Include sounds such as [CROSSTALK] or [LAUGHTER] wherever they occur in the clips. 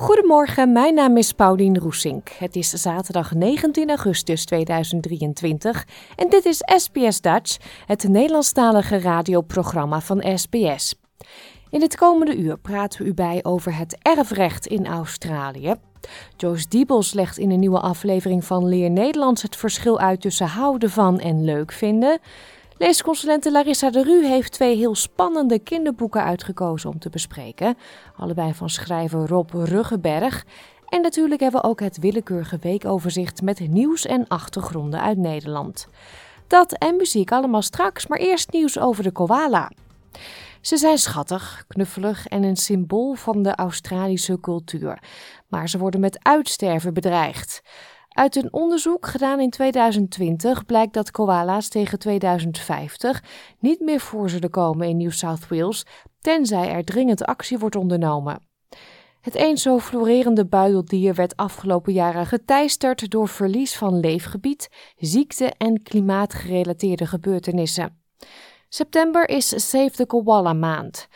Goedemorgen, mijn naam is Paulien Roesink. Het is zaterdag 19 augustus 2023 en dit is SBS Dutch, het Nederlandstalige radioprogramma van SBS. In het komende uur praten we u bij over het erfrecht in Australië. Joyce Diebels legt in een nieuwe aflevering van Leer Nederlands het verschil uit tussen houden van en leuk vinden. Leesconsulente Larissa de Ru heeft twee heel spannende kinderboeken uitgekozen om te bespreken. Allebei van schrijver Rob Ruggenberg. En natuurlijk hebben we ook het willekeurige weekoverzicht met nieuws en achtergronden uit Nederland. Dat en muziek allemaal straks, maar eerst nieuws over de koala. Ze zijn schattig, knuffelig en een symbool van de Australische cultuur. Maar ze worden met uitsterven bedreigd. Uit een onderzoek gedaan in 2020 blijkt dat koala's tegen 2050 niet meer voor zullen komen in New South Wales, tenzij er dringend actie wordt ondernomen. Het eens zo florerende buideldier werd afgelopen jaren geteisterd door verlies van leefgebied, ziekte en klimaatgerelateerde gebeurtenissen. September is Save the Koala maand.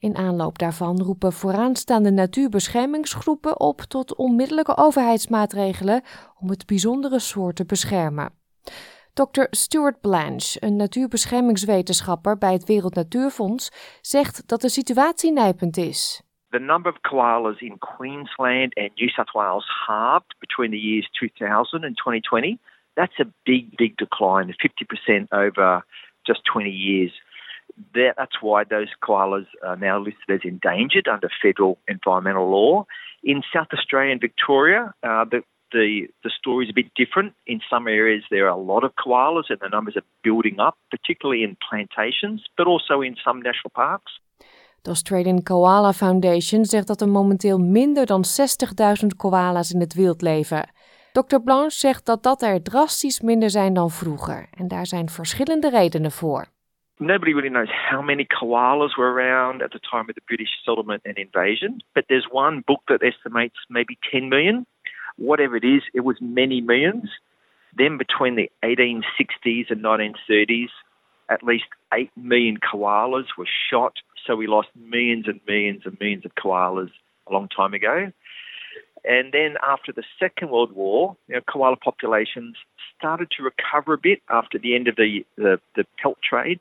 In aanloop daarvan roepen vooraanstaande natuurbeschermingsgroepen op tot onmiddellijke overheidsmaatregelen om het bijzondere soort te beschermen. Dr. Stuart Blanche, een natuurbeschermingswetenschapper bij het Wereld Natuurfonds, zegt dat de situatie nijpend is. The number of koalas in Queensland and New South Wales halved between the years 2000 and 2020. That's a big, big decline, 50% over just 20 years. That, that's why those koalas are now listed as endangered under federal environmental law. In South Australia and Victoria, uh, the, the, the story is a bit different. In some areas, there are a lot of koalas and the numbers are building up, particularly in plantations, but also in some national parks. De Australian Koala Foundation zegt dat er momenteel minder dan 60.000 koala's in het wild leven. Dr. Blanche zegt dat dat er drastisch minder zijn dan vroeger. En daar zijn verschillende redenen voor. Nobody really knows how many koalas were around at the time of the British settlement and invasion, but there's one book that estimates maybe 10 million. Whatever it is, it was many millions. Then between the 1860s and 1930s, at least 8 million koalas were shot. So we lost millions and millions and millions of koalas a long time ago. And then after the Second World War, you know, koala populations started to recover a bit after the end of the, the, the pelt trade.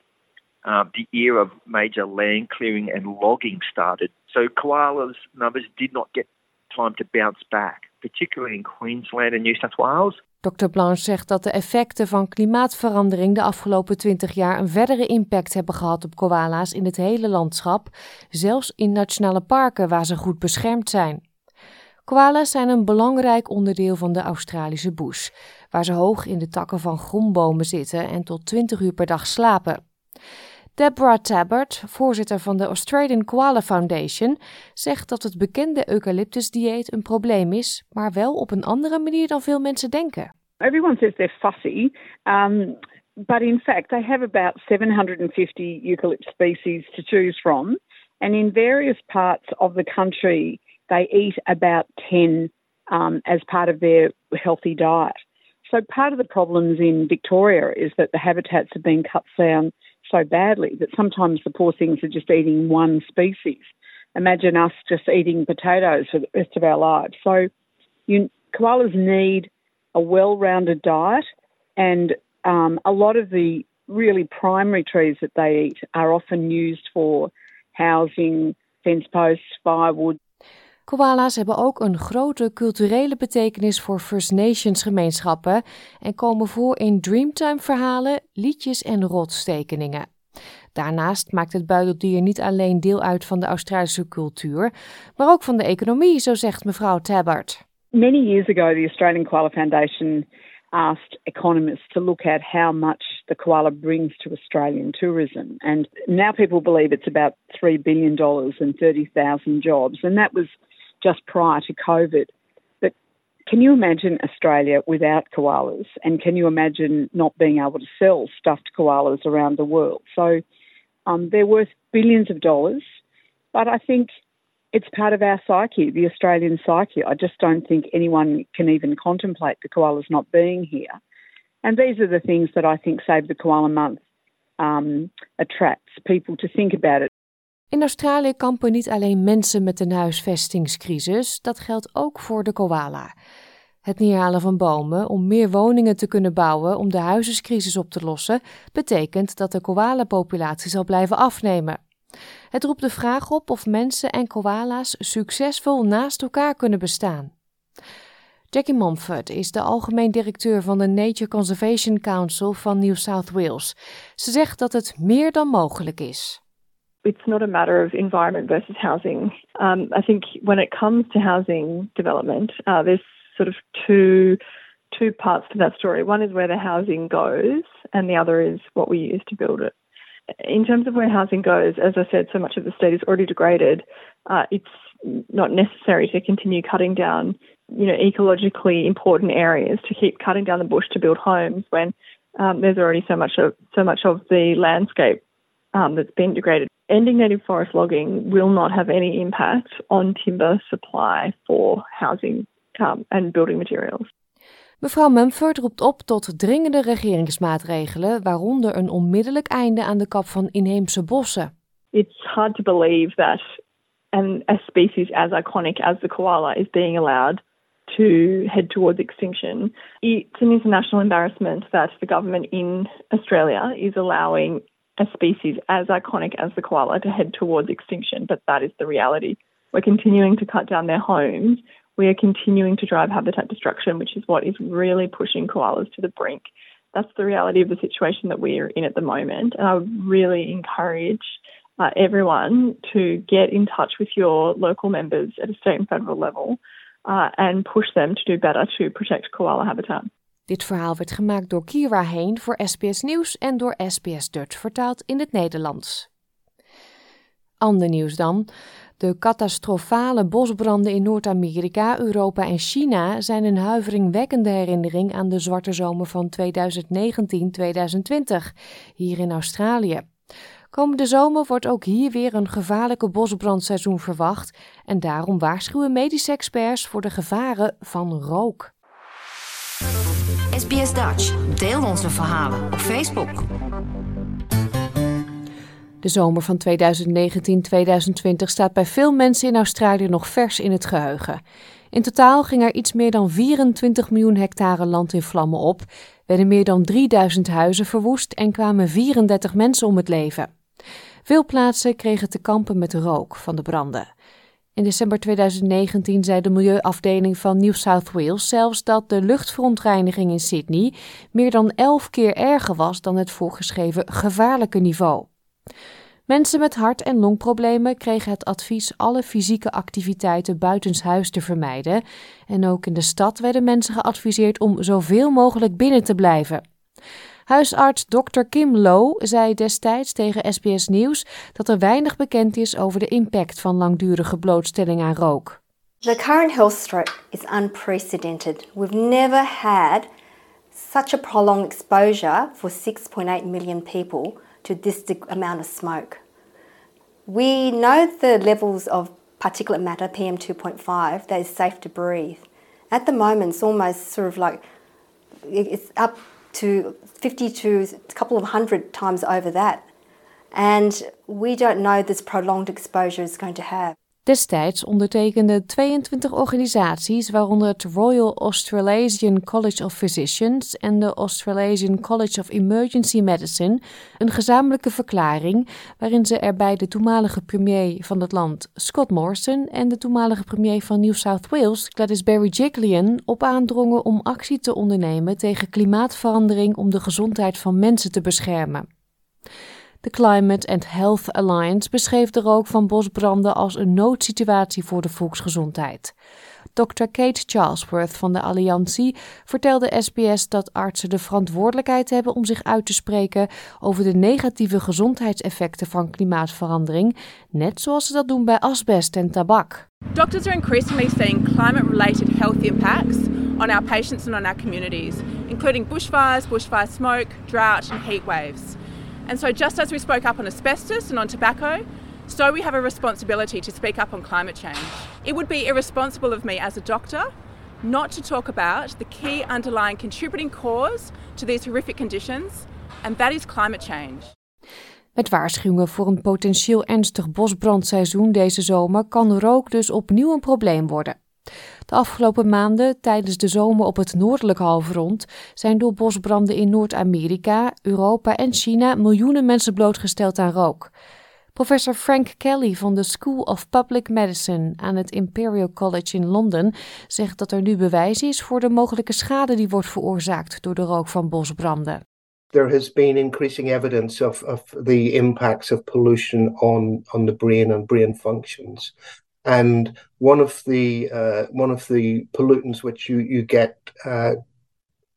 Uh, the era of major land clearing and logging started. So koalas numbers did not get time to bounce back, particularly in Queensland and New South Wales. Dr. Blanche zegt dat de effecten van klimaatverandering de afgelopen 20 jaar een verdere impact hebben gehad op koala's in het hele landschap, zelfs in nationale parken waar ze goed beschermd zijn. Koala's zijn een belangrijk onderdeel van de Australische bush, waar ze hoog in de takken van grombomen zitten en tot 20 uur per dag slapen. Deborah Tabbert, voorzitter van de Australian Koala Foundation, zegt dat het bekende eucalyptusdieet een probleem is, maar wel op een andere manier dan veel mensen denken. Everyone says they're fussy, um, but in fact they have about 750 eucalypt species to choose from, and in various parts of the country they eat about 10 um, as part of their healthy diet. So part of the problems in Victoria is that the habitats have been cut down so badly that sometimes the poor things are just eating one species. Imagine us just eating potatoes for the rest of our lives. So you, koalas need a well-rounded diet, and um, a lot of the really primary trees that they eat are often used for housing, fence posts, firewood. Koala's hebben ook een grote culturele betekenis voor First Nations gemeenschappen en komen voor in Dreamtime verhalen, liedjes en rotstekeningen. Daarnaast maakt het buideldier niet alleen deel uit van de Australische cultuur, maar ook van de economie, zo zegt mevrouw Tabbert. Many years ago, the Australian Koala Foundation asked economists to look at how much the koala brings to Australian tourism. And now people believe it's about $3 billion and 30,000 jobs. And that was just prior to COVID. But can you imagine Australia without koalas? And can you imagine not being able to sell stuffed koalas around the world? So um, they're worth billions of dollars. But I think it's part of our psyche, the Australian psyche. I just don't think anyone can even contemplate the koalas not being here. And these are the things that I think Save the Koala Month um, attracts people to think about it. In Australië kampen niet alleen mensen met een huisvestingscrisis, dat geldt ook voor de koala. Het neerhalen van bomen om meer woningen te kunnen bouwen om de huizenscrisis op te lossen, betekent dat de koala-populatie zal blijven afnemen. Het roept de vraag op of mensen en koala's succesvol naast elkaar kunnen bestaan. Jackie Mumford is de algemeen directeur van de Nature Conservation Council van New South Wales. Ze zegt dat het meer dan mogelijk is. It's not a matter of environment versus housing. Um, I think when it comes to housing development, uh, there's sort of two two parts to that story. One is where the housing goes, and the other is what we use to build it. in terms of where housing goes, as I said, so much of the state is already degraded. Uh, it's not necessary to continue cutting down, you know, ecologically important areas to keep cutting down the bush to build homes when um, there's already so much of so much of the landscape um, that's been degraded. Ending native forest logging will not have any impact on timber supply for housing um, and building materials. Mevrouw Mumford roept op tot dringende regeringsmaatregelen, waaronder een onmiddellijk einde aan de kap van inheemse bossen. It's hard to believe that an, a species as iconic as the koala is being allowed to head towards extinction. It's an international embarrassment that the government in Australia is allowing a species as iconic as the koala to head towards extinction, but that is the reality. We're continuing to cut down their homes we are continuing to drive habitat destruction, which is what is really pushing koalas to the brink. That's the reality of the situation that we are in at the moment. And I would really encourage uh, everyone to get in touch with your local members at a state and federal level uh, and push them to do better to protect koala habitat. Dit verhaal werd gemaakt door Kira Heen voor SBS Nieuws en door SBS Dutch vertaald in het Nederlands. Ander nieuws dan. De catastrofale bosbranden in Noord-Amerika, Europa en China zijn een huiveringwekkende herinnering aan de zwarte zomer van 2019-2020 hier in Australië. Komende zomer wordt ook hier weer een gevaarlijke bosbrandseizoen verwacht en daarom waarschuwen medische experts voor de gevaren van rook. SBS Dutch, deel onze verhalen op Facebook. De zomer van 2019-2020 staat bij veel mensen in Australië nog vers in het geheugen. In totaal ging er iets meer dan 24 miljoen hectare land in vlammen op, werden meer dan 3000 huizen verwoest en kwamen 34 mensen om het leven. Veel plaatsen kregen te kampen met rook van de branden. In december 2019 zei de milieuafdeling van New South Wales zelfs dat de luchtverontreiniging in Sydney meer dan 11 keer erger was dan het voorgeschreven gevaarlijke niveau. Mensen met hart- en longproblemen kregen het advies alle fysieke activiteiten buitenshuis te vermijden. En ook in de stad werden mensen geadviseerd om zoveel mogelijk binnen te blijven. Huisarts Dr. Kim Low zei destijds tegen SBS Nieuws dat er weinig bekend is over de impact van langdurige blootstelling aan rook. The current health threat is unprecedented. We've never had such a prolonged exposure for 6.8 million people to this amount of smoke. We know the levels of particulate matter, PM2.5, that is safe to breathe. At the moment, it's almost sort of like it's up to 50 to a couple of hundred times over that. And we don't know this prolonged exposure is going to have. Destijds ondertekenden 22 organisaties, waaronder het Royal Australasian College of Physicians en de Australasian College of Emergency Medicine, een gezamenlijke verklaring waarin ze er bij de toenmalige premier van het land, Scott Morrison, en de toenmalige premier van New South Wales, Gladys Berejiklian, op aandrongen om actie te ondernemen tegen klimaatverandering om de gezondheid van mensen te beschermen. De Climate and Health Alliance beschreef de rook van bosbranden als een noodsituatie voor de volksgezondheid. Dr. Kate Charlesworth van de Alliantie vertelde SBS dat artsen de verantwoordelijkheid hebben om zich uit te spreken over de negatieve gezondheidseffecten van klimaatverandering, net zoals ze dat doen bij asbest en tabak. Doctors are increasingly seeing climate-related health impacts on our patients and on our communities, including bushfires, bushfire smoke, drought and heat waves. And so just as we spoke up on asbestos and on tobacco, so we have a responsibility to speak up on climate change. It would be irresponsible of me as a doctor not to talk about the key underlying contributing cause to these horrific conditions, and that is climate change. Met waarschuwingen voor een potentieel ernstig bosbrandseizoen deze zomer kan rook dus opnieuw een probleem worden. De afgelopen maanden, tijdens de zomer op het noordelijke halfrond, zijn door bosbranden in Noord-Amerika, Europa en China miljoenen mensen blootgesteld aan rook. Professor Frank Kelly van de School of Public Medicine aan het Imperial College in Londen zegt dat er nu bewijs is voor de mogelijke schade die wordt veroorzaakt door de rook van bosbranden. There has been increasing evidence of, of the impacts of pollution on, on the brain and brain functions. And one of the uh, one of the pollutants which you, you get uh,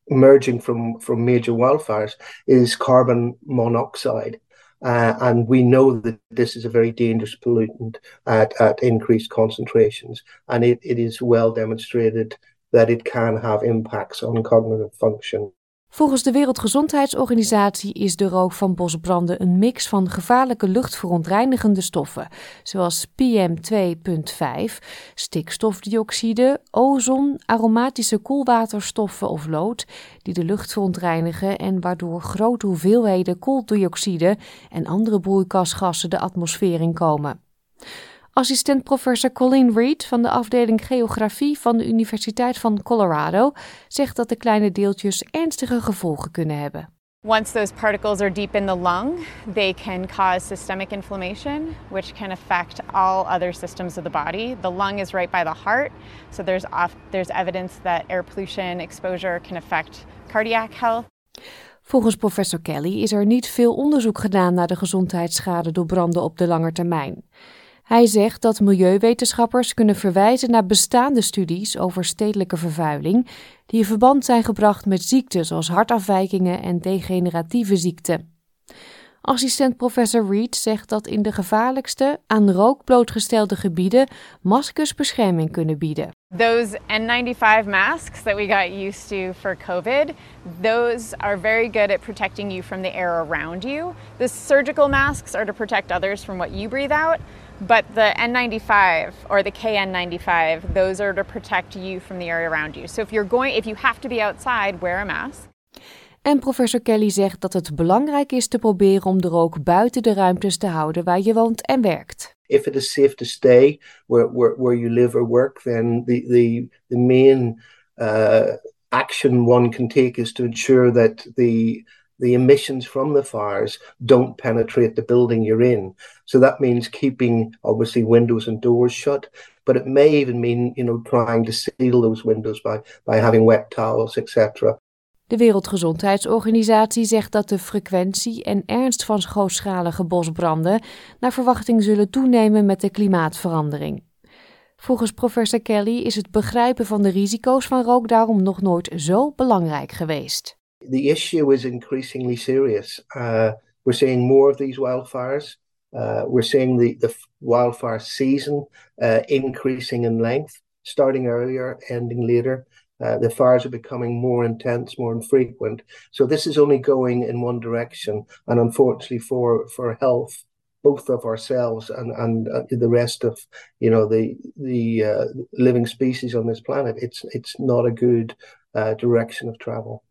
emerging from, from major wildfires is carbon monoxide. Uh, and we know that this is a very dangerous pollutant at, at increased concentrations. And it, it is well demonstrated that it can have impacts on cognitive function. Volgens de Wereldgezondheidsorganisatie is de rook van bosbranden een mix van gevaarlijke luchtverontreinigende stoffen, zoals PM2.5, stikstofdioxide, ozon, aromatische koolwaterstoffen of lood, die de lucht verontreinigen en waardoor grote hoeveelheden kooldioxide en andere broeikasgassen de atmosfeer inkomen. Assistent professor Colleen Reed van de afdeling Geografie van de Universiteit van Colorado zegt dat de kleine deeltjes ernstige gevolgen kunnen hebben. Once those particles are deep in the lung, they can cause systemic inflammation, which can affect all other systems of the body. The lung is right by the heart, so there's off, there's evidence that air pollution exposure can affect cardiac health. Volgens professor Kelly is er niet veel onderzoek gedaan naar de gezondheidsschade door branden op de lange termijn. Hij zegt dat milieuwetenschappers kunnen verwijzen naar bestaande studies over stedelijke vervuiling, die in verband zijn gebracht met ziekten zoals hartafwijkingen en degeneratieve ziekten. Assistent professor Reed zegt dat in de gevaarlijkste, aan rook blootgestelde gebieden maskers bescherming kunnen bieden. Those N95 masks that we got used to for COVID, those are very good at protecting you from the air around you. The surgical masks are to protect others from what you breathe out. But the N95 or the KN95, those are to protect you from the area around you. So if you're going, if you have to be outside, wear a mask. En professor Kelly zegt dat het belangrijk is te proberen om de rook buiten de ruimtes te houden waar je woont en werkt. If it is safe to stay where, where, where you live or work, then the, the, the main uh, action one can take is to ensure that the the emissions from the fires don't penetrate the building you're in. So that means keeping obviously windows and doors shut, but it may even mean you know trying to seal those windows by by having wet towels, etc. De Wereldgezondheidsorganisatie zegt dat de frequentie en ernst van grootschalige bosbranden naar verwachting zullen toenemen met de klimaatverandering. Volgens professor Kelly is het begrijpen van de risico's van rook daarom nog nooit zo belangrijk geweest. The issue is increasingly serious. Uh, we're seeing more of these wildfires. Uh, we're seeing the, the wildfire season uh, increasing in length, starting earlier, ending later. Uh, the fires are becoming more intense, more infrequent. So this is only going in one direction, and unfortunately for for health, both of ourselves and and uh, the rest of you know the the uh, living species on this planet, it's it's not a good direction of travel.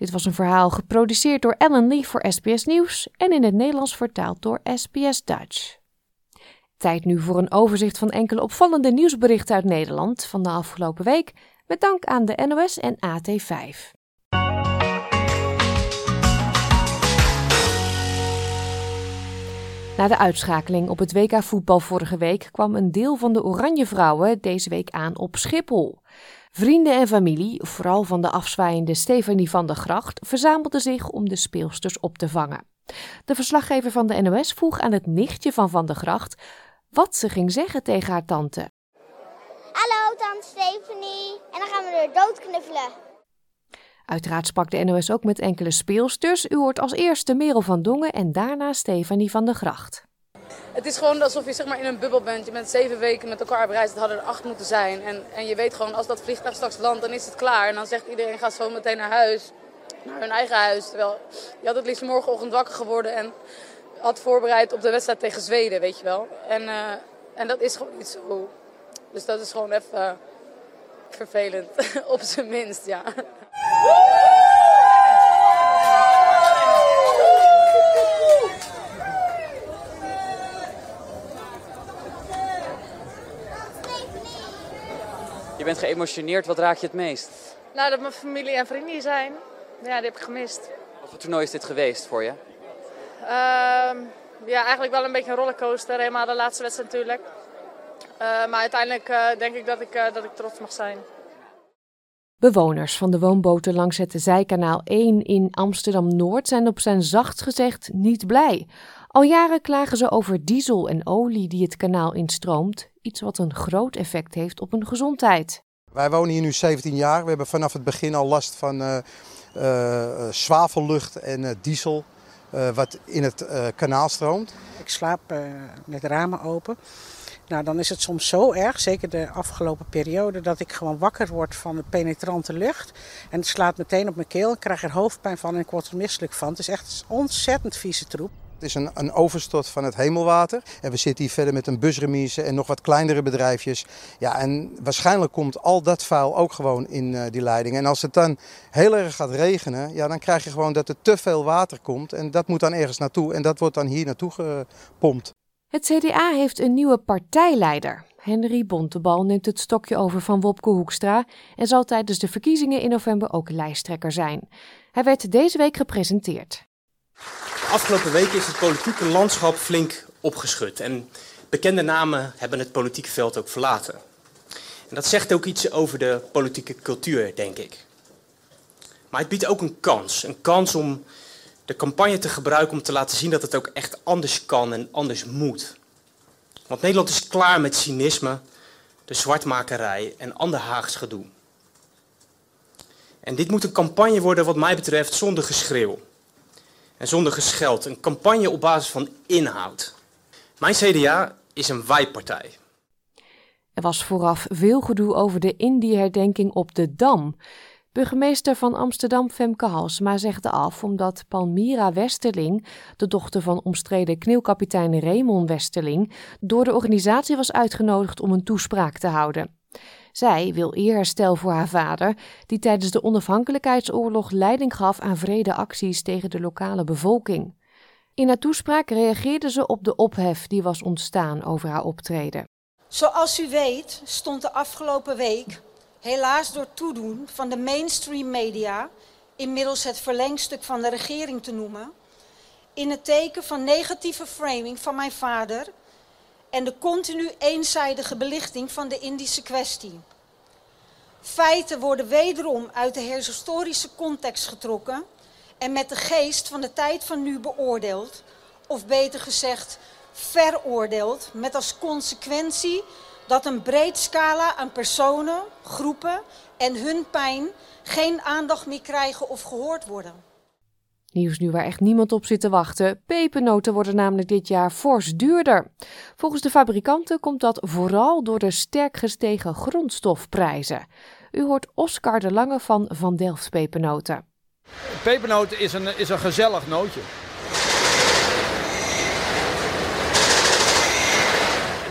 Dit was een verhaal geproduceerd door Ellen Lee voor SBS Nieuws en in het Nederlands vertaald door SBS Dutch. Tijd nu voor een overzicht van enkele opvallende nieuwsberichten uit Nederland van de afgelopen week, met dank aan de NOS en AT5. Na de uitschakeling op het WK voetbal vorige week kwam een deel van de Oranje Vrouwen deze week aan op Schiphol. Vrienden en familie, vooral van de afzwaaiende Stefanie van der Gracht, verzamelden zich om de speelsters op te vangen. De verslaggever van de NOS vroeg aan het nichtje van Van der Gracht wat ze ging zeggen tegen haar tante. Hallo, tante Stephanie. En dan gaan we er dood knuffelen. Uiteraard sprak de NOS ook met enkele speelsters. U hoort als eerste Merel van Dongen en daarna Stefanie van der Gracht. Het is gewoon alsof je zeg maar, in een bubbel bent. Je bent zeven weken met elkaar op. Het hadden er acht moeten zijn. En, en je weet gewoon, als dat vliegtuig straks landt, dan is het klaar. En dan zegt iedereen, ga zo meteen naar huis. Naar hun eigen huis. Terwijl je had het liefst morgenochtend wakker geworden en had voorbereid op de wedstrijd tegen Zweden, weet je wel. En, uh, en dat is gewoon niet zo. Dus dat is gewoon even uh, vervelend. [LAUGHS] op zijn minst, ja. Je bent geëmotioneerd, wat raak je het meest? Nou, dat mijn familie en vrienden hier zijn. Ja, die heb ik gemist. Wat voor toernooi is dit geweest voor je? Uh, ja, eigenlijk wel een beetje een rollercoaster. Helemaal de laatste wedstrijd natuurlijk. Uh, maar uiteindelijk uh, denk ik dat ik, uh, dat ik trots mag zijn. Bewoners van de woonboten langs het Zijkanaal 1 in Amsterdam-Noord zijn op zijn zacht gezegd niet blij. Al jaren klagen ze over diesel en olie die het kanaal instroomt, iets wat een groot effect heeft op hun gezondheid. Wij wonen hier nu 17 jaar. We hebben vanaf het begin al last van uh, uh, zwavellucht en uh, diesel wat in het kanaal stroomt. Ik slaap met ramen open. Nou, dan is het soms zo erg, zeker de afgelopen periode, dat ik gewoon wakker word van de penetrante lucht. En het slaat meteen op mijn keel. Ik krijg er hoofdpijn van en ik word er misselijk van. Het is echt ontzettend vieze troep. Het is een, een overstot van het hemelwater. En we zitten hier verder met een busremise en nog wat kleinere bedrijfjes. Ja, en waarschijnlijk komt al dat vuil ook gewoon in uh, die leiding. En als het dan heel erg gaat regenen, ja, dan krijg je gewoon dat er te veel water komt. En dat moet dan ergens naartoe. En dat wordt dan hier naartoe gepompt. Het CDA heeft een nieuwe partijleider. Henry Bontebal neemt het stokje over van Wopke Hoekstra en zal tijdens de verkiezingen in november ook lijsttrekker zijn. Hij werd deze week gepresenteerd. Afgelopen week is het politieke landschap flink opgeschud en bekende namen hebben het politieke veld ook verlaten. En dat zegt ook iets over de politieke cultuur, denk ik. Maar het biedt ook een kans. Een kans om de campagne te gebruiken om te laten zien dat het ook echt anders kan en anders moet. Want Nederland is klaar met cynisme, de zwartmakerij en ander Haags gedoe. En dit moet een campagne worden wat mij betreft zonder geschreeuw en zonder gescheld. Een campagne op basis van inhoud. Mijn CDA is een wijpartij. Er was vooraf veel gedoe over de Indie-herdenking op de Dam. Burgemeester van Amsterdam Femke Halsma zegde af omdat Palmira Westerling, de dochter van omstreden kneelkapitein Raymond Westerling, door de organisatie was uitgenodigd om een toespraak te houden. Zij wil eerherstel voor haar vader, die tijdens de onafhankelijkheidsoorlog leiding gaf aan vredeacties tegen de lokale bevolking. In haar toespraak reageerde ze op de ophef die was ontstaan over haar optreden. Zoals u weet stond de afgelopen week helaas door toedoen van de mainstream media, inmiddels het verlengstuk van de regering te noemen, in het teken van negatieve framing van mijn vader en de continu eenzijdige belichting van de Indische kwestie. Feiten worden wederom uit de historische context getrokken en met de geest van de tijd van nu beoordeeld, of beter gezegd veroordeeld, met als consequentie dat een breed scala aan personen, groepen en hun pijn geen aandacht meer krijgen of gehoord worden. Nieuws nu waar echt niemand op zit te wachten. Pepernoten worden namelijk dit jaar fors duurder. Volgens de fabrikanten komt dat vooral door de sterk gestegen grondstofprijzen. U hoort Oscar de Lange van Van Delft Pepernoten. Pepernoten is een, is een gezellig nootje.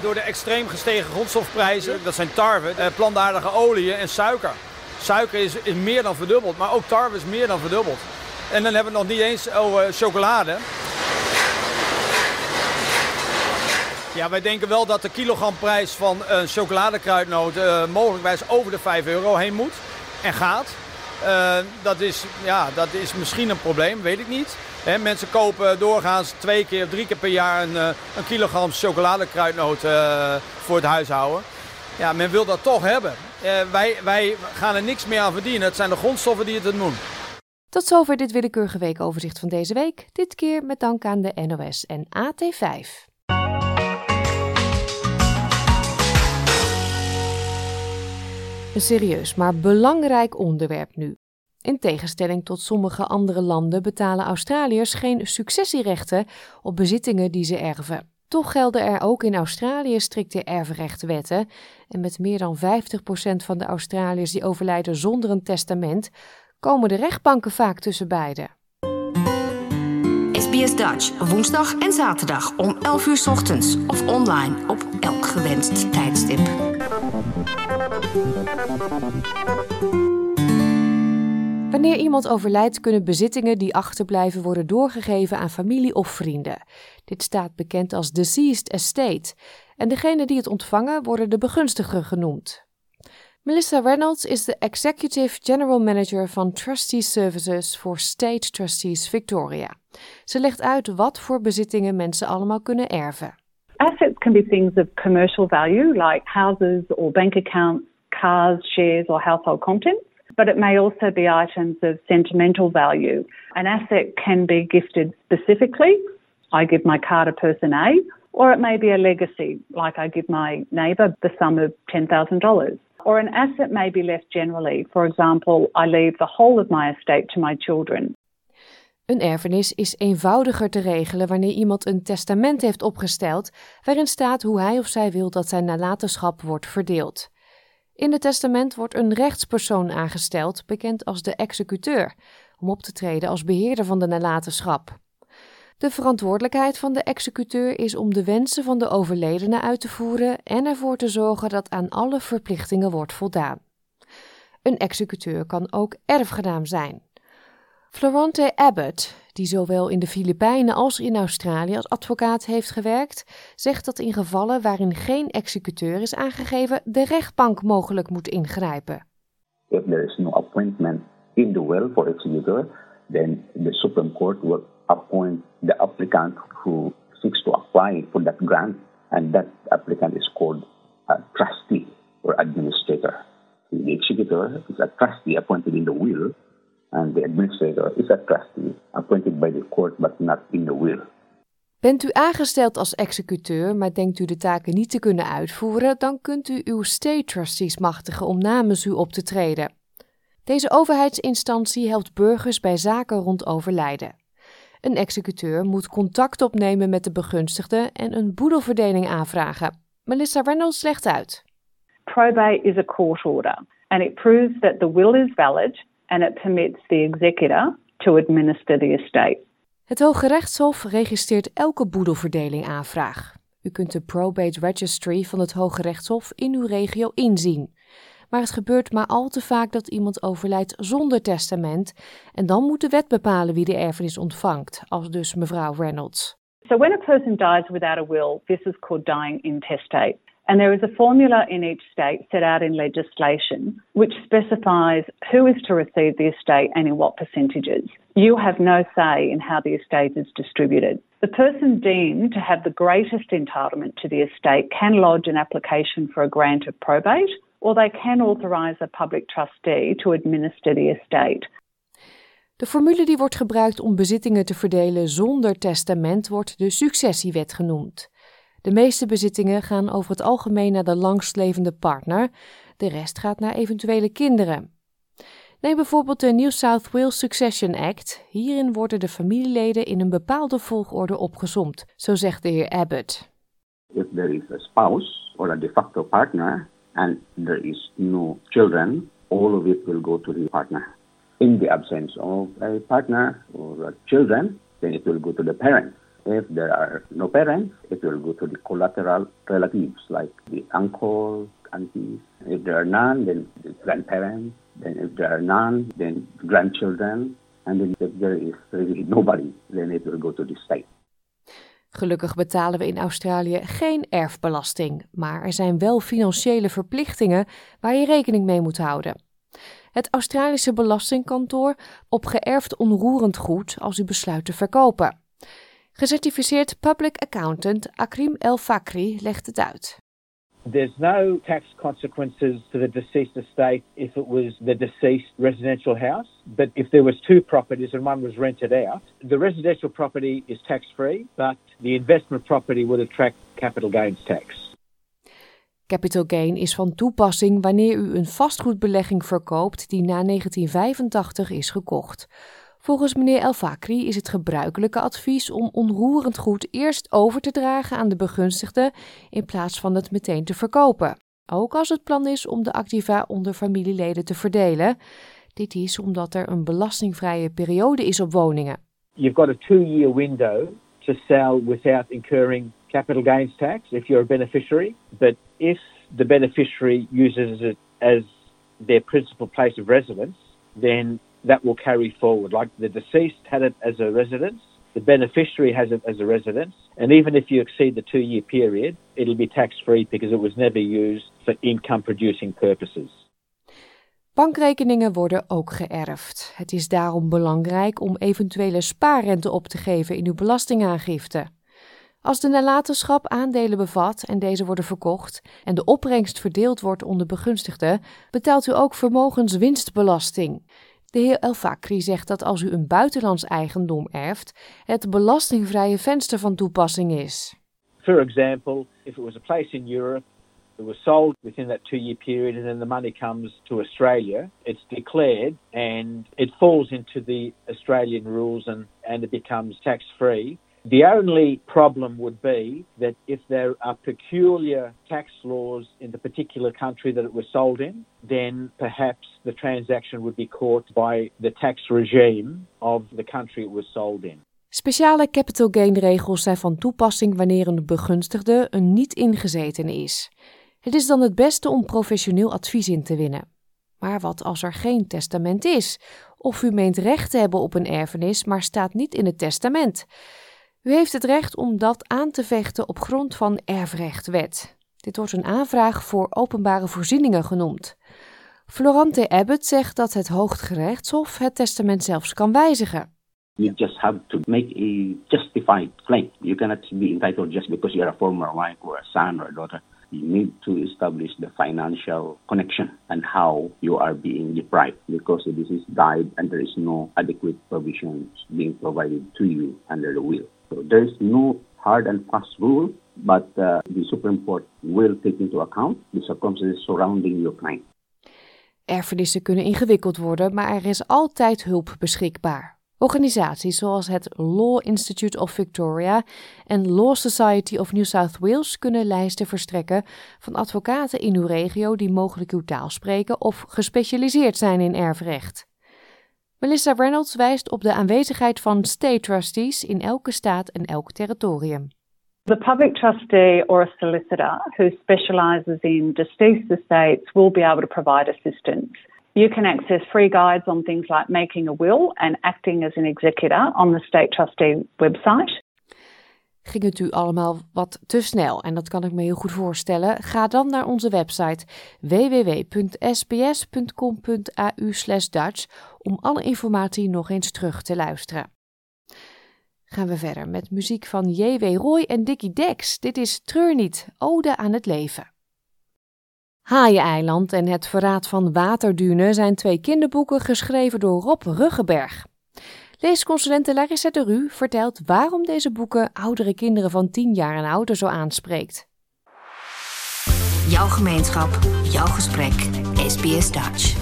Door de extreem gestegen grondstofprijzen, dat zijn tarwe, eh, plantaardige oliën en suiker. Suiker is, is meer dan verdubbeld, maar ook tarwe is meer dan verdubbeld. En dan hebben we nog niet eens over chocolade. Ja, wij denken wel dat de kilogramprijs van een chocoladekruidnoot uh, mogelijkwijs over de 5 euro heen moet en gaat. Uh, dat, is, ja, dat is misschien een probleem, weet ik niet. Mensen kopen doorgaans twee keer drie keer per jaar een, een kilogram chocoladekruidnoot voor het huishouden. Ja, men wil dat toch hebben. wij, wij gaan er niks meer aan verdienen. Het zijn de grondstoffen die het doen. Tot zover dit willekeurige weekoverzicht van deze week. Dit keer met dank aan de NOS en AT5. Een serieus, maar belangrijk onderwerp nu. In tegenstelling tot sommige andere landen betalen Australiërs geen successierechten op bezittingen die ze erven. Toch gelden er ook in Australië strikte erfrechtwetten en met meer dan 50% van de Australiërs die overlijden zonder een testament komen de rechtbanken vaak tussen beiden. SBS Dutch, woensdag en zaterdag om 11 uur 's ochtends of online op elk gewenst tijdstip. Wanneer iemand overlijdt, kunnen bezittingen die achterblijven worden doorgegeven aan familie of vrienden. Dit staat bekend als deceased estate. En degenen die het ontvangen worden de begunstiger genoemd. Melissa Reynolds is de Executive General Manager van Trustee Services voor State Trustees Victoria. Ze legt uit wat voor bezittingen mensen allemaal kunnen erven. Assets can be things of commercial value, like houses or bank accounts, cars, shares, or household contents. But it may also be items of sentimental value. An asset can be gifted specifically. I give my car to person A, or it may be a legacy, like I give my neighbour the sum of $10,000. Or an asset may be left generally. For example, I leave the whole of my estate to my children. Een erfenis is eenvoudiger te regelen wanneer iemand een testament heeft opgesteld waarin staat hoe hij of zij wil dat zijn nalatenschap wordt verdeeld. In het testament wordt een rechtspersoon aangesteld, bekend als de executeur, om op te treden als beheerder van de nalatenschap. De verantwoordelijkheid van de executeur is om de wensen van de overledene uit te voeren en ervoor te zorgen dat aan alle verplichtingen wordt voldaan. Een executeur kan ook erfgenaam zijn. Florante Abbott, die zowel in de Filipijnen als in Australië als advocaat heeft gewerkt, zegt dat in gevallen waarin geen executeur is aangegeven, de rechtbank mogelijk moet ingrijpen. If there is no appointment in the will for executor, then the Supreme Court will appoint the applicant who seeks to apply for that grant, and that applicant is called a trustee or administrator. The executor is a trustee appointed in the will, and the administrator is a trustee appointed by the court but not in the will. Bent u aangesteld als executeur, maar denkt u de taken niet te kunnen uitvoeren, dan kunt u uw state trustees machtigen om namens u op te treden. Deze overheidsinstantie helpt burgers bij zaken rond overlijden. Een executeur moet contact opnemen met de begunstigde en een boedelverdeling aanvragen. Melissa Reynolds legt uit. Probate is a court order and it proves that the will is valid and it permits the executor to administer the estate. Het Hoge Rechtshof registreert elke boedelverdeling aanvraag. U kunt de Probate Registry van het Hoge Rechtshof in uw regio inzien. Maar het gebeurt maar al te vaak dat iemand overlijdt zonder testament en dan moet de wet bepalen wie de erfenis ontvangt, als dus mevrouw Reynolds. So when a person dies without a will, this is called dying intestate. And there is a formula in each state set out in legislation which specifies who is to receive the estate and in what percentages. You have no say in how the estate is distributed. The person deemed to have the greatest entitlement to the estate can lodge an application for a grant of probate, or they can authorise a public trustee to administer the estate. De formule die wordt gebruikt om bezittingen te verdelen zonder testament wordt de successiewet genoemd. De meeste bezittingen gaan over het algemeen naar de langstlevende partner, de rest gaat naar eventuele kinderen. Neem bijvoorbeeld de New South Wales Succession Act. Hierin worden de familieleden in een bepaalde volgorde opgezomd, zo zegt de heer Abbott. If there is a spouse or a de facto partner and there is no children, all of it will go to the partner. In the absence of a partner or children, then it will go to the parents. If there are no parents, it will go to the collateral relatives like the uncle, aunties. If there are none, then the grandparents. Then if there are none, then grandchildren. And then if there is really nobody, then it will go to the state. Gelukkig betalen we in Australië geen erfbelasting, maar er zijn wel financiële verplichtingen waar je rekening mee moet houden. Het Australische Belastingkantoor op geërfd onroerend goed als u besluit te verkopen. Gecertificeerd public accountant Akrim El Fakri legt het uit. There's no tax consequences to the deceased estate if it was the deceased residential house, but if there was two properties and one was rented out, the residential property is tax-free, but the investment property would attract capital gains tax. Capital gain is van toepassing wanneer u een vastgoedbelegging verkoopt die na 1985 is gekocht. Volgens meneer El Fakri is het gebruikelijke advies om onroerend goed eerst over te dragen aan de begunstigde in plaats van het meteen te verkopen. Ook als het plan is om de activa onder familieleden te verdelen. Dit is omdat er een belastingvrije periode is op woningen. You've got a two-year window to sell without incurring capital gains tax if you're a beneficiary. But if the beneficiary uses it as their principal place of residence, then that will carry forward. Like the deceased had it as a residence, the beneficiary has it as a residence, and even if you exceed the two year period, it'll be tax free because it was never used for income producing purposes. Bankrekeningen worden ook geërfd. Het is daarom belangrijk om eventuele spaarrente op te geven in uw belastingaangifte. Als de nalatenschap aandelen bevat en deze worden verkocht en de opbrengst verdeeld wordt onder begunstigden, betaalt u ook vermogenswinstbelasting. De heer El zegt dat als u een buitenlands eigendom erft, het belastingvrije venster van toepassing is. For example, if it was a place in Europe, it was sold within that two-year period, and then the money comes to Australia, it's declared and it falls into the Australian rules and, and it becomes tax-free. The only problem would be that if there are peculiar tax laws in the particular country that it was sold in, then perhaps the transaction would be caught by the tax regime of the country it was sold in. Speciale capital gain regels zijn van toepassing wanneer een begunstigde een niet ingezetene is. Het is dan het beste om professioneel advies in te winnen. Maar wat als er geen testament is? Of u meent recht te hebben op een erfenis, maar staat niet in het testament? U heeft het recht om dat aan te vechten op grond van erfrechtwet. Dit wordt een aanvraag voor openbare voorzieningen genoemd. Florante Abbott zegt dat het Hooggerechtshof het testament zelfs kan wijzigen. You just have to make a justified claim. You cannot be entitled just because you're a former wife or a son or a daughter. You need to establish the financial connection and how you are being deprived because the deceased died and there is no adequate provisions being provided to you under the will. There is no hard and fast rule, but uh, the Supreme Court will take into account the circumstances surrounding your claim. Erfenissen kunnen ingewikkeld worden, maar er is altijd hulp beschikbaar. Organisaties zoals het Law Institute of Victoria en Law Society of New South Wales kunnen lijsten verstrekken van advocaten in uw regio die mogelijk uw taal spreken of gespecialiseerd zijn in erfrecht. Melissa Reynolds wijst op de aanwezigheid van state trustees in elke staat en elk territorium. The public trustee or a solicitor who specialises in deceased estates will be able to provide assistance. You can access free guides on things like making a will and acting as an executor on the State Trustee website. Ging het u allemaal wat te snel en dat kan ik me heel goed voorstellen? Ga dan naar onze website www.sbs.com.au/dutch om alle informatie nog eens terug te luisteren. Gaan we verder met muziek van J.W. Roy en Dickie Dex. Dit is Treur niet, Ode aan het leven. Haaien-eiland en Het Verraad van Waterdune zijn twee kinderboeken geschreven door Rob Ruggenberg. Leesconsulente Larissa de Ru vertelt waarom deze boeken oudere kinderen van 10 jaar en ouder zo aanspreekt. Jouw gemeenschap, jouw gesprek, SBS Dutch.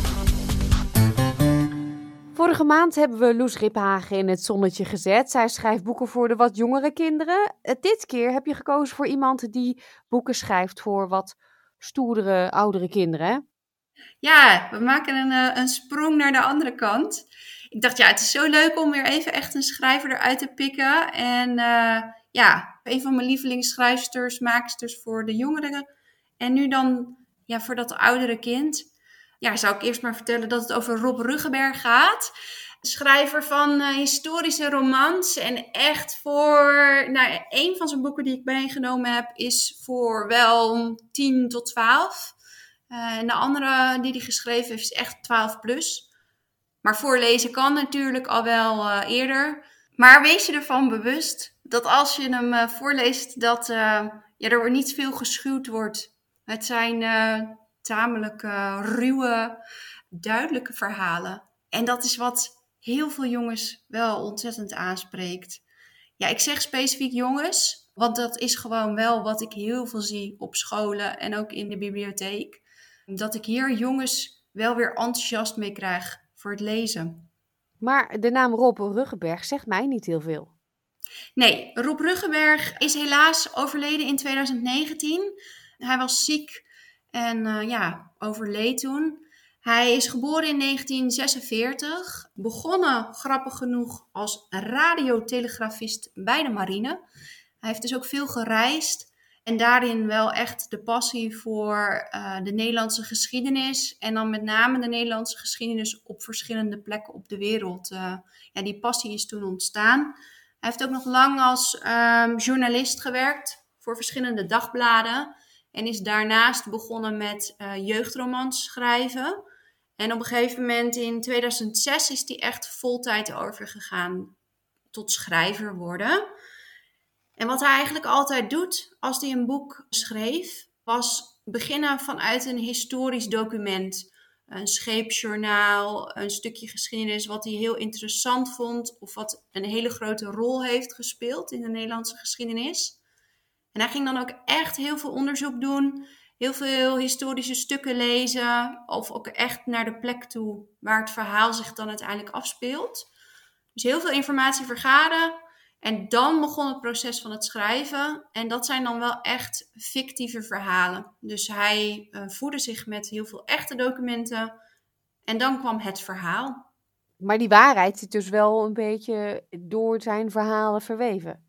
Vorige maand hebben we Loes Riphagen in het zonnetje gezet. Zij schrijft boeken voor de wat jongere kinderen. Eh, dit keer heb je gekozen voor iemand die boeken schrijft voor wat stoerdere, oudere kinderen. Ja, we maken een, eh, een sprong naar de andere kant. Ik dacht, ja, het is zo leuk om weer even echt een schrijver eruit te pikken. En uh, ja, een van mijn lievelingsschrijfsters, maaksters voor de jongeren. En nu dan ja, voor dat oudere kind. Ja, zou ik eerst maar vertellen dat het over Rob Ruggenberg gaat. Schrijver van uh, historische romans. En echt voor. Nou, een van zijn boeken die ik meegenomen heb, is voor wel 10 tot 12. Uh, en de andere die hij geschreven heeft, is echt 12 plus. Maar voorlezen kan natuurlijk al wel uh, eerder. Maar wees je ervan bewust dat als je hem uh, voorleest, dat uh, ja, er niet veel geschuwd wordt Het zijn tamelijk ruwe, duidelijke verhalen. En dat is wat heel veel jongens wel ontzettend aanspreekt. Ja, ik zeg specifiek jongens, want dat is gewoon wel wat ik heel veel zie op scholen en ook in de bibliotheek. Dat ik hier jongens wel weer enthousiast mee krijg voor het lezen. Maar de naam Rob Ruggenberg zegt mij niet heel veel. Nee, Rob Ruggenberg is helaas overleden in 2019. Hij was ziek en uh, ja, overleed toen. Hij is geboren in 1946, begonnen grappig genoeg als radiotelegrafist bij de marine. Hij heeft dus ook veel gereisd en daarin wel echt de passie voor uh, de Nederlandse geschiedenis. En dan met name de Nederlandse geschiedenis op verschillende plekken op de wereld. Uh, ja, die passie is toen ontstaan. Hij heeft ook nog lang als um, journalist gewerkt voor verschillende dagbladen. En is daarnaast begonnen met uh, jeugdromans schrijven. En op een gegeven moment in 2006 is hij echt voltijd overgegaan tot schrijver worden. En wat hij eigenlijk altijd doet als hij een boek schreef, was beginnen vanuit een historisch document. Een scheepsjournaal, een stukje geschiedenis wat hij heel interessant vond of wat een hele grote rol heeft gespeeld in de Nederlandse geschiedenis. En hij ging dan ook echt heel veel onderzoek doen, heel veel historische stukken lezen of ook echt naar de plek toe waar het verhaal zich dan uiteindelijk afspeelt. Dus heel veel informatie vergaren en dan begon het proces van het schrijven. En dat zijn dan wel echt fictieve verhalen. Dus hij uh, voedde zich met heel veel echte documenten. En dan kwam het verhaal. Maar die waarheid zit dus wel een beetje door zijn verhalen verweven.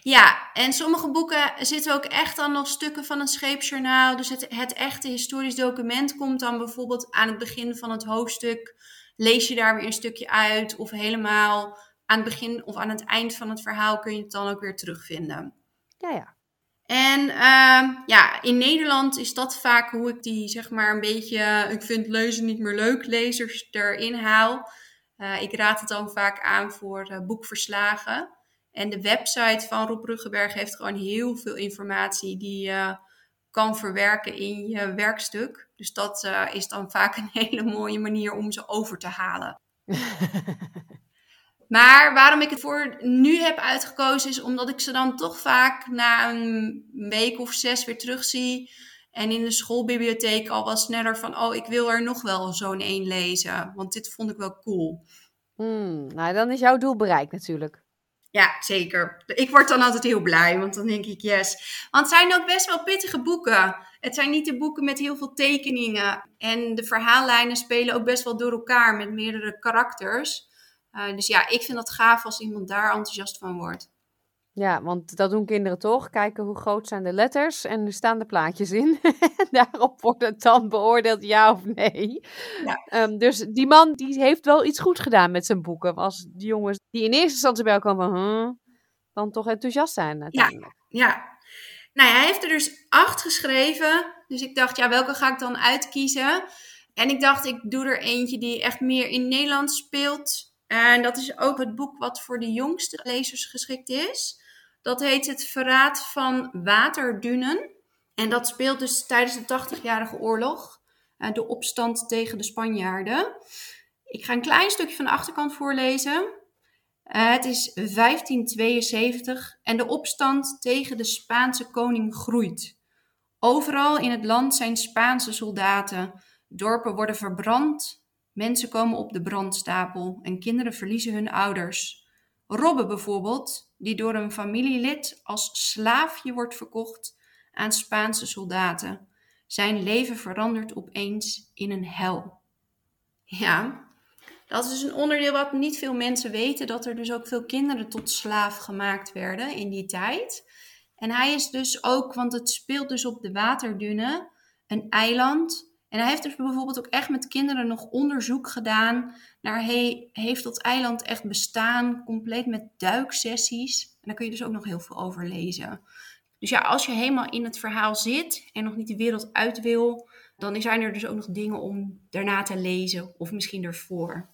Ja, en sommige boeken zitten ook echt dan nog stukken van een scheepsjournaal. Dus het, het echte historisch document komt dan bijvoorbeeld aan het begin van het hoofdstuk. Lees je daar weer een stukje uit of helemaal aan het begin of aan het eind van het verhaal kun je het dan ook weer terugvinden. Ja, ja. En uh, ja, in Nederland is dat vaak hoe ik die, zeg maar, een beetje, ik vind lezen niet meer leuk, lezers erin haal. Uh, ik raad het dan vaak aan voor uh, boekverslagen. En de website van Rob Ruggenberg heeft gewoon heel veel informatie die je kan verwerken in je werkstuk. Dus dat uh, is dan vaak een [LAUGHS] hele mooie manier om ze over te halen. [LAUGHS] Maar waarom ik het voor nu heb uitgekozen is omdat ik ze dan toch vaak na een week of zes weer terugzie. En in de schoolbibliotheek al wat sneller van, oh, ik wil er nog wel zo'n één lezen. Want dit vond ik wel cool. Hmm, nou, dan is jouw doel bereikt natuurlijk. Ja, zeker. Ik word dan altijd heel blij, want dan denk ik yes. Want het zijn ook best wel pittige boeken. Het zijn niet de boeken met heel veel tekeningen. En de verhaallijnen spelen ook best wel door elkaar met meerdere karakters. Uh, dus ja, ik vind dat gaaf als iemand daar enthousiast van wordt. Ja, want dat doen kinderen toch. Kijken hoe groot zijn de letters en er staan de plaatjes in. [LAUGHS] Daarop wordt het dan beoordeeld ja of nee. Ja. Um, dus die man die heeft wel iets goed gedaan met zijn boeken. Als die jongens die in eerste instantie bij elkaar komen, huh, dan toch enthousiast zijn uiteindelijk. Ja, ja. Nou ja, hij heeft er dus acht geschreven. Dus ik dacht, ja, welke ga ik dan uitkiezen? En ik dacht, ik doe er eentje die echt meer in Nederland speelt. En dat is ook het boek wat voor de jongste lezers geschikt is. Dat heet Het Verraad van Waterdunen. En dat speelt dus tijdens de 80-jarige oorlog. Uh, de opstand tegen de Spanjaarden. Ik ga een klein stukje van de achterkant voorlezen. Uh, het is 1572 en de opstand tegen de Spaanse koning groeit. Overal in het land zijn Spaanse soldaten. Dorpen worden verbrand, Mensen komen op de brandstapel en kinderen verliezen hun ouders. Robbe bijvoorbeeld, die door een familielid als slaafje wordt verkocht aan Spaanse soldaten. Zijn leven verandert opeens in een hel. Ja, dat is een onderdeel wat niet veel mensen weten, dat er dus ook veel kinderen tot slaaf gemaakt werden in die tijd. En hij is dus ook, want het speelt dus op de waterdune, een eiland en hij heeft dus bijvoorbeeld ook echt met kinderen nog onderzoek gedaan naar, hey, heeft dat eiland echt bestaan, compleet met duiksessies. En daar kun je dus ook nog heel veel over lezen. Dus ja, als je helemaal in het verhaal zit en nog niet de wereld uit wil, dan zijn er dus ook nog dingen om daarna te lezen of misschien ervoor.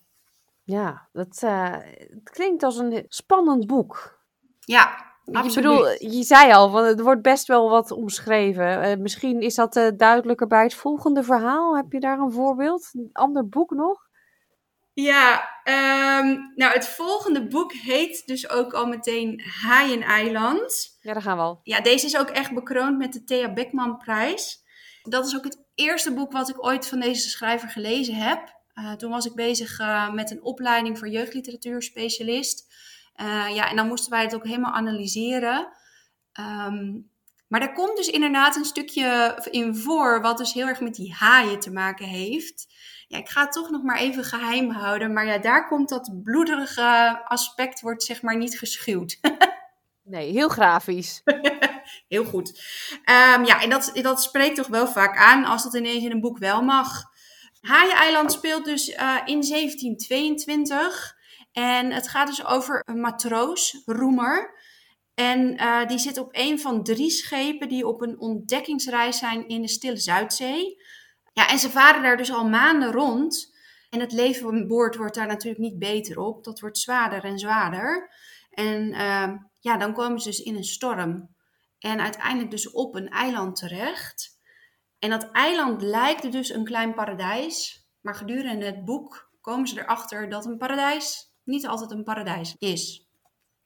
Ja, dat, uh, het klinkt als een spannend boek. Ja, Je, bedoel, je zei al, want het wordt best wel wat omschreven. Uh, misschien is dat uh, duidelijker bij het volgende verhaal. Heb je daar een voorbeeld? Een ander boek nog? Ja, um, nou het volgende boek heet dus ook al meteen Haaieneiland. Ja, daar gaan we al. Ja, deze is ook echt bekroond met de Thea Beckman prijs. Dat is ook het eerste boek wat ik ooit van deze schrijver gelezen heb. Uh, toen was ik bezig uh, met een opleiding voor jeugdliteratuurspecialist. Uh, ja, en dan moesten wij het ook helemaal analyseren. Um, maar daar komt dus inderdaad een stukje in voor, wat dus heel erg met die haaien te maken heeft. Ja, ik ga het toch nog maar even geheim houden. Maar ja, daar komt dat bloederige aspect, wordt zeg maar niet geschuwd. [LAUGHS] nee, heel grafisch. [LAUGHS] heel goed. Um, ja, en dat, dat spreekt toch wel vaak aan als dat ineens in een boek wel mag. Haaieneiland speelt dus uh, in 1722. En het gaat dus over een matroos, Roemer. En uh, die zit op een van drie schepen die op een ontdekkingsreis zijn in de Stille Zuidzee. Ja, en ze varen daar dus al maanden rond. En het leven aan boord wordt daar natuurlijk niet beter op. Dat wordt zwaarder en zwaarder. En uh, ja, dan komen ze dus in een storm. En uiteindelijk dus op een eiland terecht. En dat eiland lijkt dus een klein paradijs. Maar gedurende het boek komen ze erachter dat een paradijs niet altijd een paradijs is.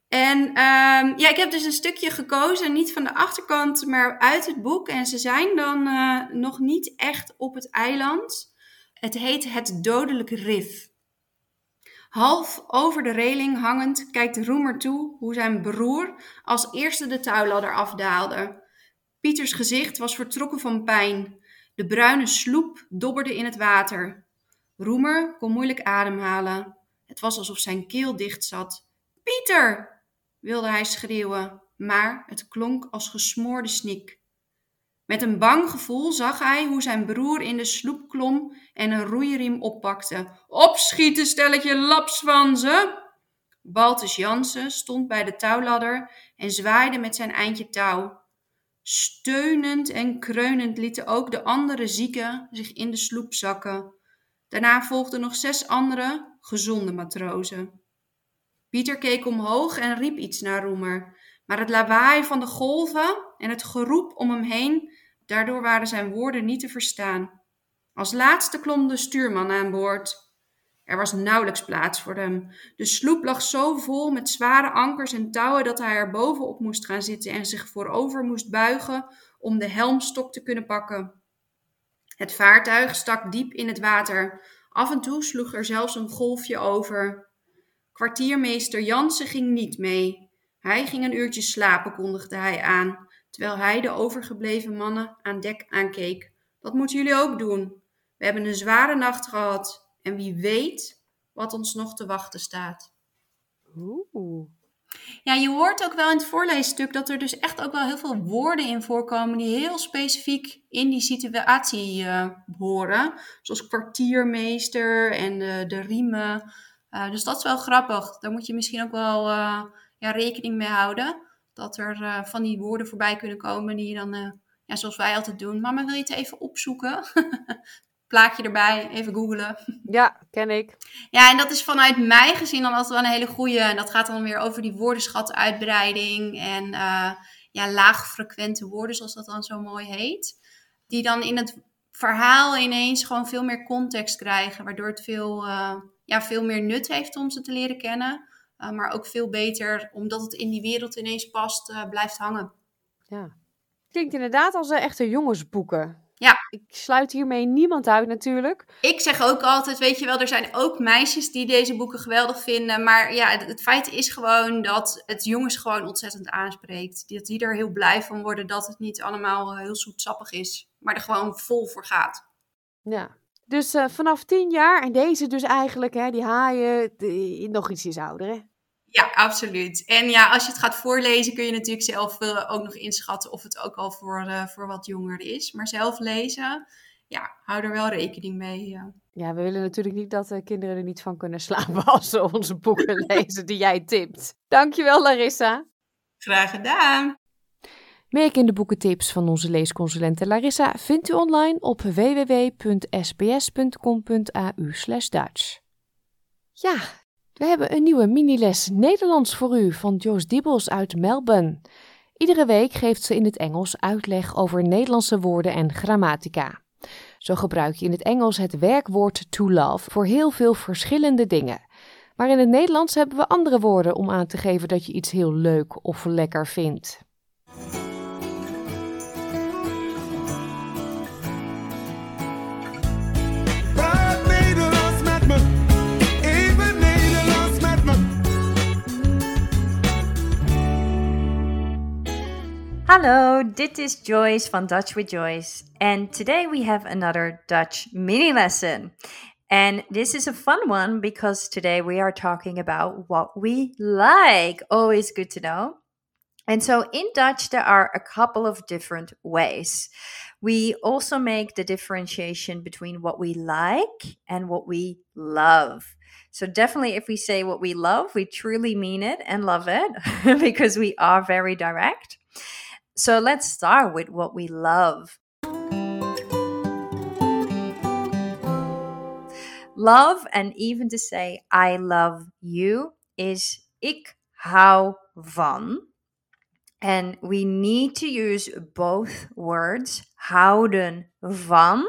En um, ja, ik heb dus een stukje gekozen, niet van de achterkant, maar uit het boek. En ze zijn dan uh, nog niet echt op het eiland. Het heet Het Dodelijke Rif. Half over de reling hangend kijkt Roemer toe hoe zijn broer als eerste de touwladder afdaalde. Pieters gezicht was vertrokken van pijn. De bruine sloep dobberde in het water. Roemer kon moeilijk ademhalen. Het was alsof zijn keel dicht zat. Pieter! wilde hij schreeuwen, maar het klonk als gesmoorde snik. Met een bang gevoel zag hij hoe zijn broer in de sloep klom en een roeiriem oppakte. Opschieten, stelletje lapswanzen! Baltus Jansen stond bij de touwladder en zwaaide met zijn eindje touw. Steunend en kreunend lieten ook de andere zieken zich in de sloep zakken. Daarna volgden nog zes andere, gezonde matrozen. Pieter keek omhoog en riep iets naar Roemer. Maar het lawaai van de golven en het geroep om hem heen, daardoor waren zijn woorden niet te verstaan. Als laatste klom de stuurman aan boord. Er was nauwelijks plaats voor hem. De sloep lag zo vol met zware ankers en touwen dat hij er bovenop moest gaan zitten en zich voorover moest buigen om de helmstok te kunnen pakken. Het vaartuig stak diep in het water. Af en toe sloeg er zelfs een golfje over. Kwartiermeester Jansen ging niet mee. Hij ging een uurtje slapen, kondigde hij aan, terwijl hij de overgebleven mannen aan dek aankeek. Dat moeten jullie ook doen. We hebben een zware nacht gehad en wie weet wat ons nog te wachten staat. Oeh. Ja, je hoort ook wel in het voorleesstuk dat er dus echt ook wel heel veel woorden in voorkomen die heel specifiek in die situatie uh, horen. Zoals kwartiermeester en de, de riemen. Uh, dus dat is wel grappig. Daar moet je misschien ook wel uh, ja, rekening mee houden. Dat er van die woorden voorbij kunnen komen die je dan, ja, zoals wij altijd doen. Mama, wil je het even opzoeken? [LAUGHS] Plaatje erbij, even googlen. Ja, ken ik. Ja, en dat is vanuit mij gezien dan altijd wel een hele goede. En dat gaat dan weer over die woordenschatuitbreiding en ja, laagfrequente woorden, zoals dat dan zo mooi heet. Die dan in het verhaal ineens gewoon veel meer context krijgen, waardoor het veel ja, veel meer nut heeft om ze te leren kennen. Uh, maar ook veel beter, omdat het in die wereld ineens past, blijft hangen. Ja. Klinkt inderdaad als een echte jongensboeken. Ja. Ik sluit hiermee niemand uit natuurlijk. Ik zeg ook altijd, weet je wel, er zijn ook meisjes die deze boeken geweldig vinden. Maar ja, het, het feit is gewoon dat het jongens gewoon ontzettend aanspreekt. Dat die er heel blij van worden dat het niet allemaal heel zoetsappig is. Maar er gewoon vol voor gaat. Ja, dus uh, vanaf tien jaar, en deze dus eigenlijk, hè, die haaien, die, nog ietsjes ouder, hè? Ja, absoluut. En ja, als je het gaat voorlezen, kun je natuurlijk zelf uh, ook nog inschatten of het ook al voor, uh, voor wat jonger is. Maar zelf lezen, ja, hou er wel rekening mee. Ja, ja we willen natuurlijk niet dat de kinderen er niet van kunnen slapen [LAUGHS] als ze onze boeken [LAUGHS] lezen die jij tipt. Dankjewel, Larissa. Graag gedaan. Meer in de boekentips van onze leesconsulente Larissa vindt u online op www.sbs.com.au Dutch. Ja, We hebben een nieuwe miniles Nederlands voor u van Joyce Dibbels uit Melbourne. Iedere week geeft ze in het Engels uitleg over Nederlandse woorden en grammatica. Zo gebruik je in het Engels het werkwoord to love voor heel veel verschillende dingen. Maar in het Nederlands hebben we andere woorden om aan te geven dat je iets heel leuk of lekker vindt. Hello, this is Joyce from Dutch with Joyce, and today we have another Dutch mini lesson. And this is a fun one because today we are talking about what we like. Always good to know. And so in Dutch, there are a couple of different ways. We also make the differentiation between what we like and what we love. So, definitely, if we say what we love, we truly mean it and love it [LAUGHS] because we are very direct. So let's start with what we love. Love, and even to say I love you, is ik hou van. And we need to use both words, houden van,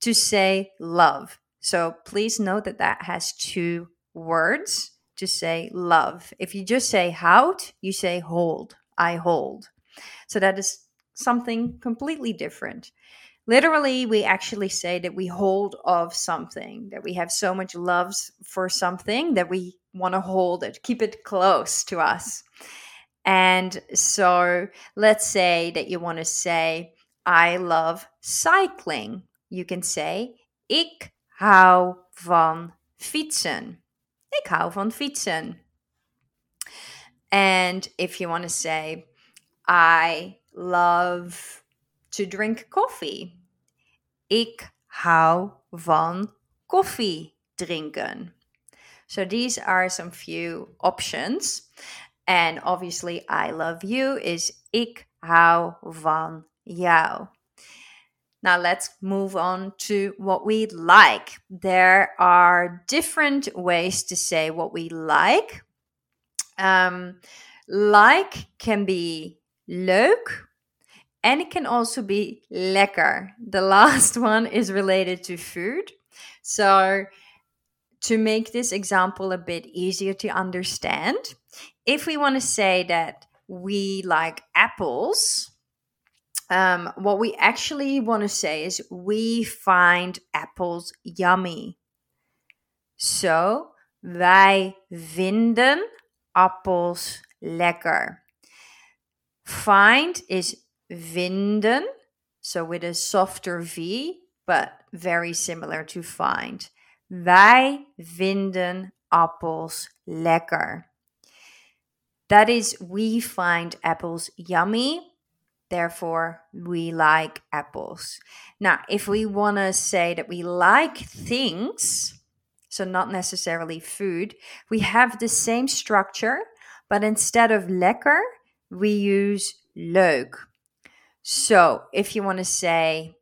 to say love. So please note that that has two words to say love. If you just say houd, you say hold. I hold. So that is something completely different. Literally, we actually say that we hold of something, that we have so much love for something that we want to hold it, keep it close to us. And so let's say that you want to say, I love cycling. You can say, Ik hou van fietsen. Ik hou van fietsen. And if you want to say, I love to drink coffee. Ik hou van koffie drinken. So these are some few options. And obviously, I love you is ik hou van jou. Now let's move on to what we like. There are different ways to say what we like. Um, like can be leuk. And it can also be lekker. The last [LAUGHS] one is related to food. So, to make this example a bit easier to understand, if we want to say that we like apples, um, what we actually want to say is we find apples yummy. So, wij vinden appels lekker. Find is vinden, so with a softer V, but very similar to find. Wij vinden appels lekker. That is, we find apples yummy. Therefore, we like apples. Now, if we want to say that we like things, so not necessarily food, we have the same structure, but instead of lekker, we use leuk. So if you want to say,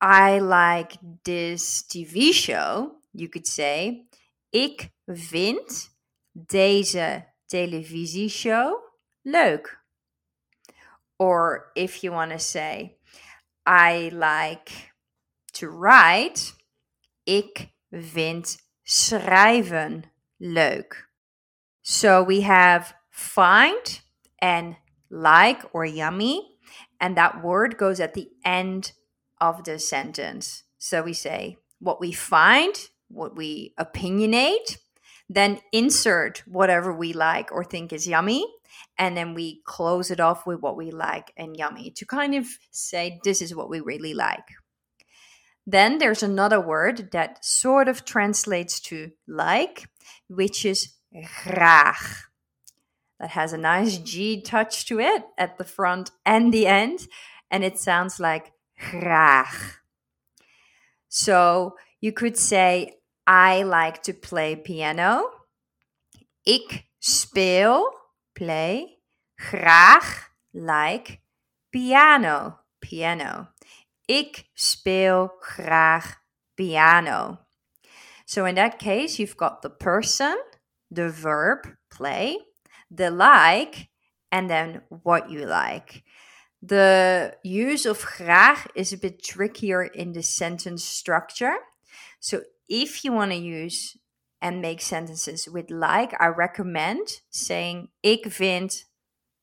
I like this TV show, you could say, ik vind deze televisieshow leuk. Or if you want to say, I like to write, ik vind schrijven leuk. So we have find and like or yummy. And that word goes at the end of the sentence. So we say what we find, what we opinionate, then insert whatever we like or think is yummy. And then we close it off with what we like and yummy to kind of say, this is what we really like. Then there's another word that sort of translates to like, which is graag that has a nice G touch to it at the front and the end, and it sounds like graag. So you could say, I like to play piano. Ik speel, play, graag, like, piano, piano. Ik speel graag piano. So in that case, you've got the person the verb play, the like, and then what you like. The use of graag is a bit trickier in the sentence structure. So if you want to use and make sentences with like, I recommend saying ik vind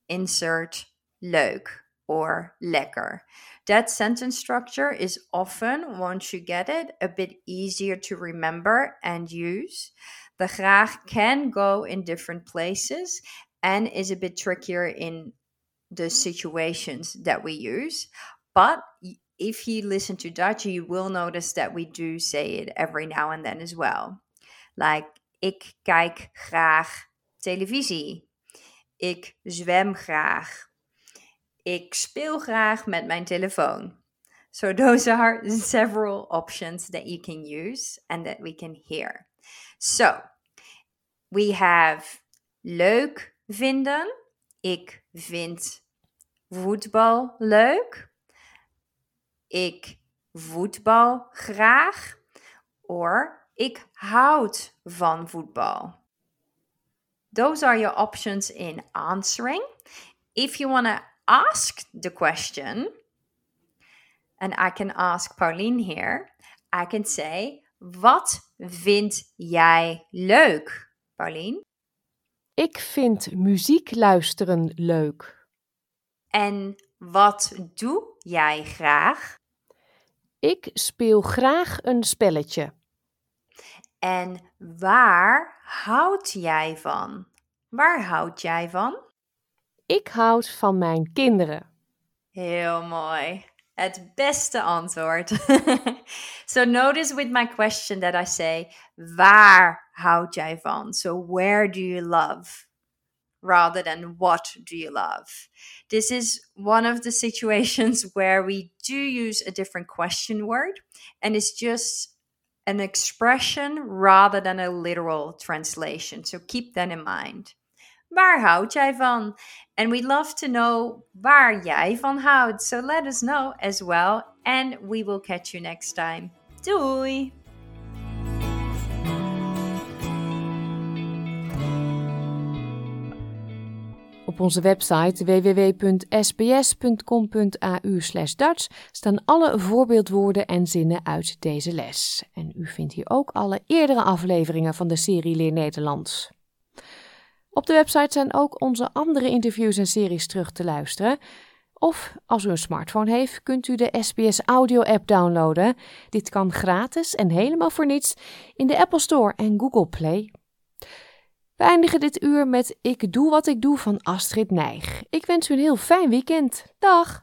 insert leuk or lekker. That sentence structure is often, once you get it, a bit easier to remember and use. The graag can go in different places and is a bit trickier in the situations that we use. But if you listen to Dutch, you will notice that we do say it every now and then as well. Like, ik kijk graag televisie. Ik zwem graag. Ik speel graag met mijn telefoon. So [LAUGHS] those are several options that you can use and that we can hear. So, we have leuk vinden. Ik vind voetbal leuk. Ik voetbal graag. Or ik houd van voetbal. Those are your options in answering. If you want to ask the question, and I can ask Pauline here, I can say, wat vind jij leuk, Ik vind muziek luisteren leuk. En wat doe jij graag? Ik speel graag een spelletje. En waar houd jij van? Waar houd jij van? Ik houd van mijn kinderen. Heel mooi. Het beste antwoord. [LAUGHS] so notice with my question that I say, waar houd jij van? So where do you love? Rather than what do you love? This is one of the situations [LAUGHS] where we do use a different question word and it's just an expression rather than a literal translation. So keep that in mind. Waar houd jij van? And we'd love to know waar jij van houdt. So let us know as well. And we will catch you next time. Doei! Op onze website www.sbs.com.au/dutch staan alle voorbeeldwoorden en zinnen uit deze les. En u vindt hier ook alle eerdere afleveringen van de serie Leer Nederlands. Op de website zijn ook onze andere interviews en series terug te luisteren. Of als u een smartphone heeft, kunt u de SBS Audio app downloaden. Dit kan gratis en helemaal voor niets in de Apple Store en Google Play. We eindigen dit uur met Ik doe wat ik doe van Astrid Nijg. Ik wens u een heel fijn weekend. Dag!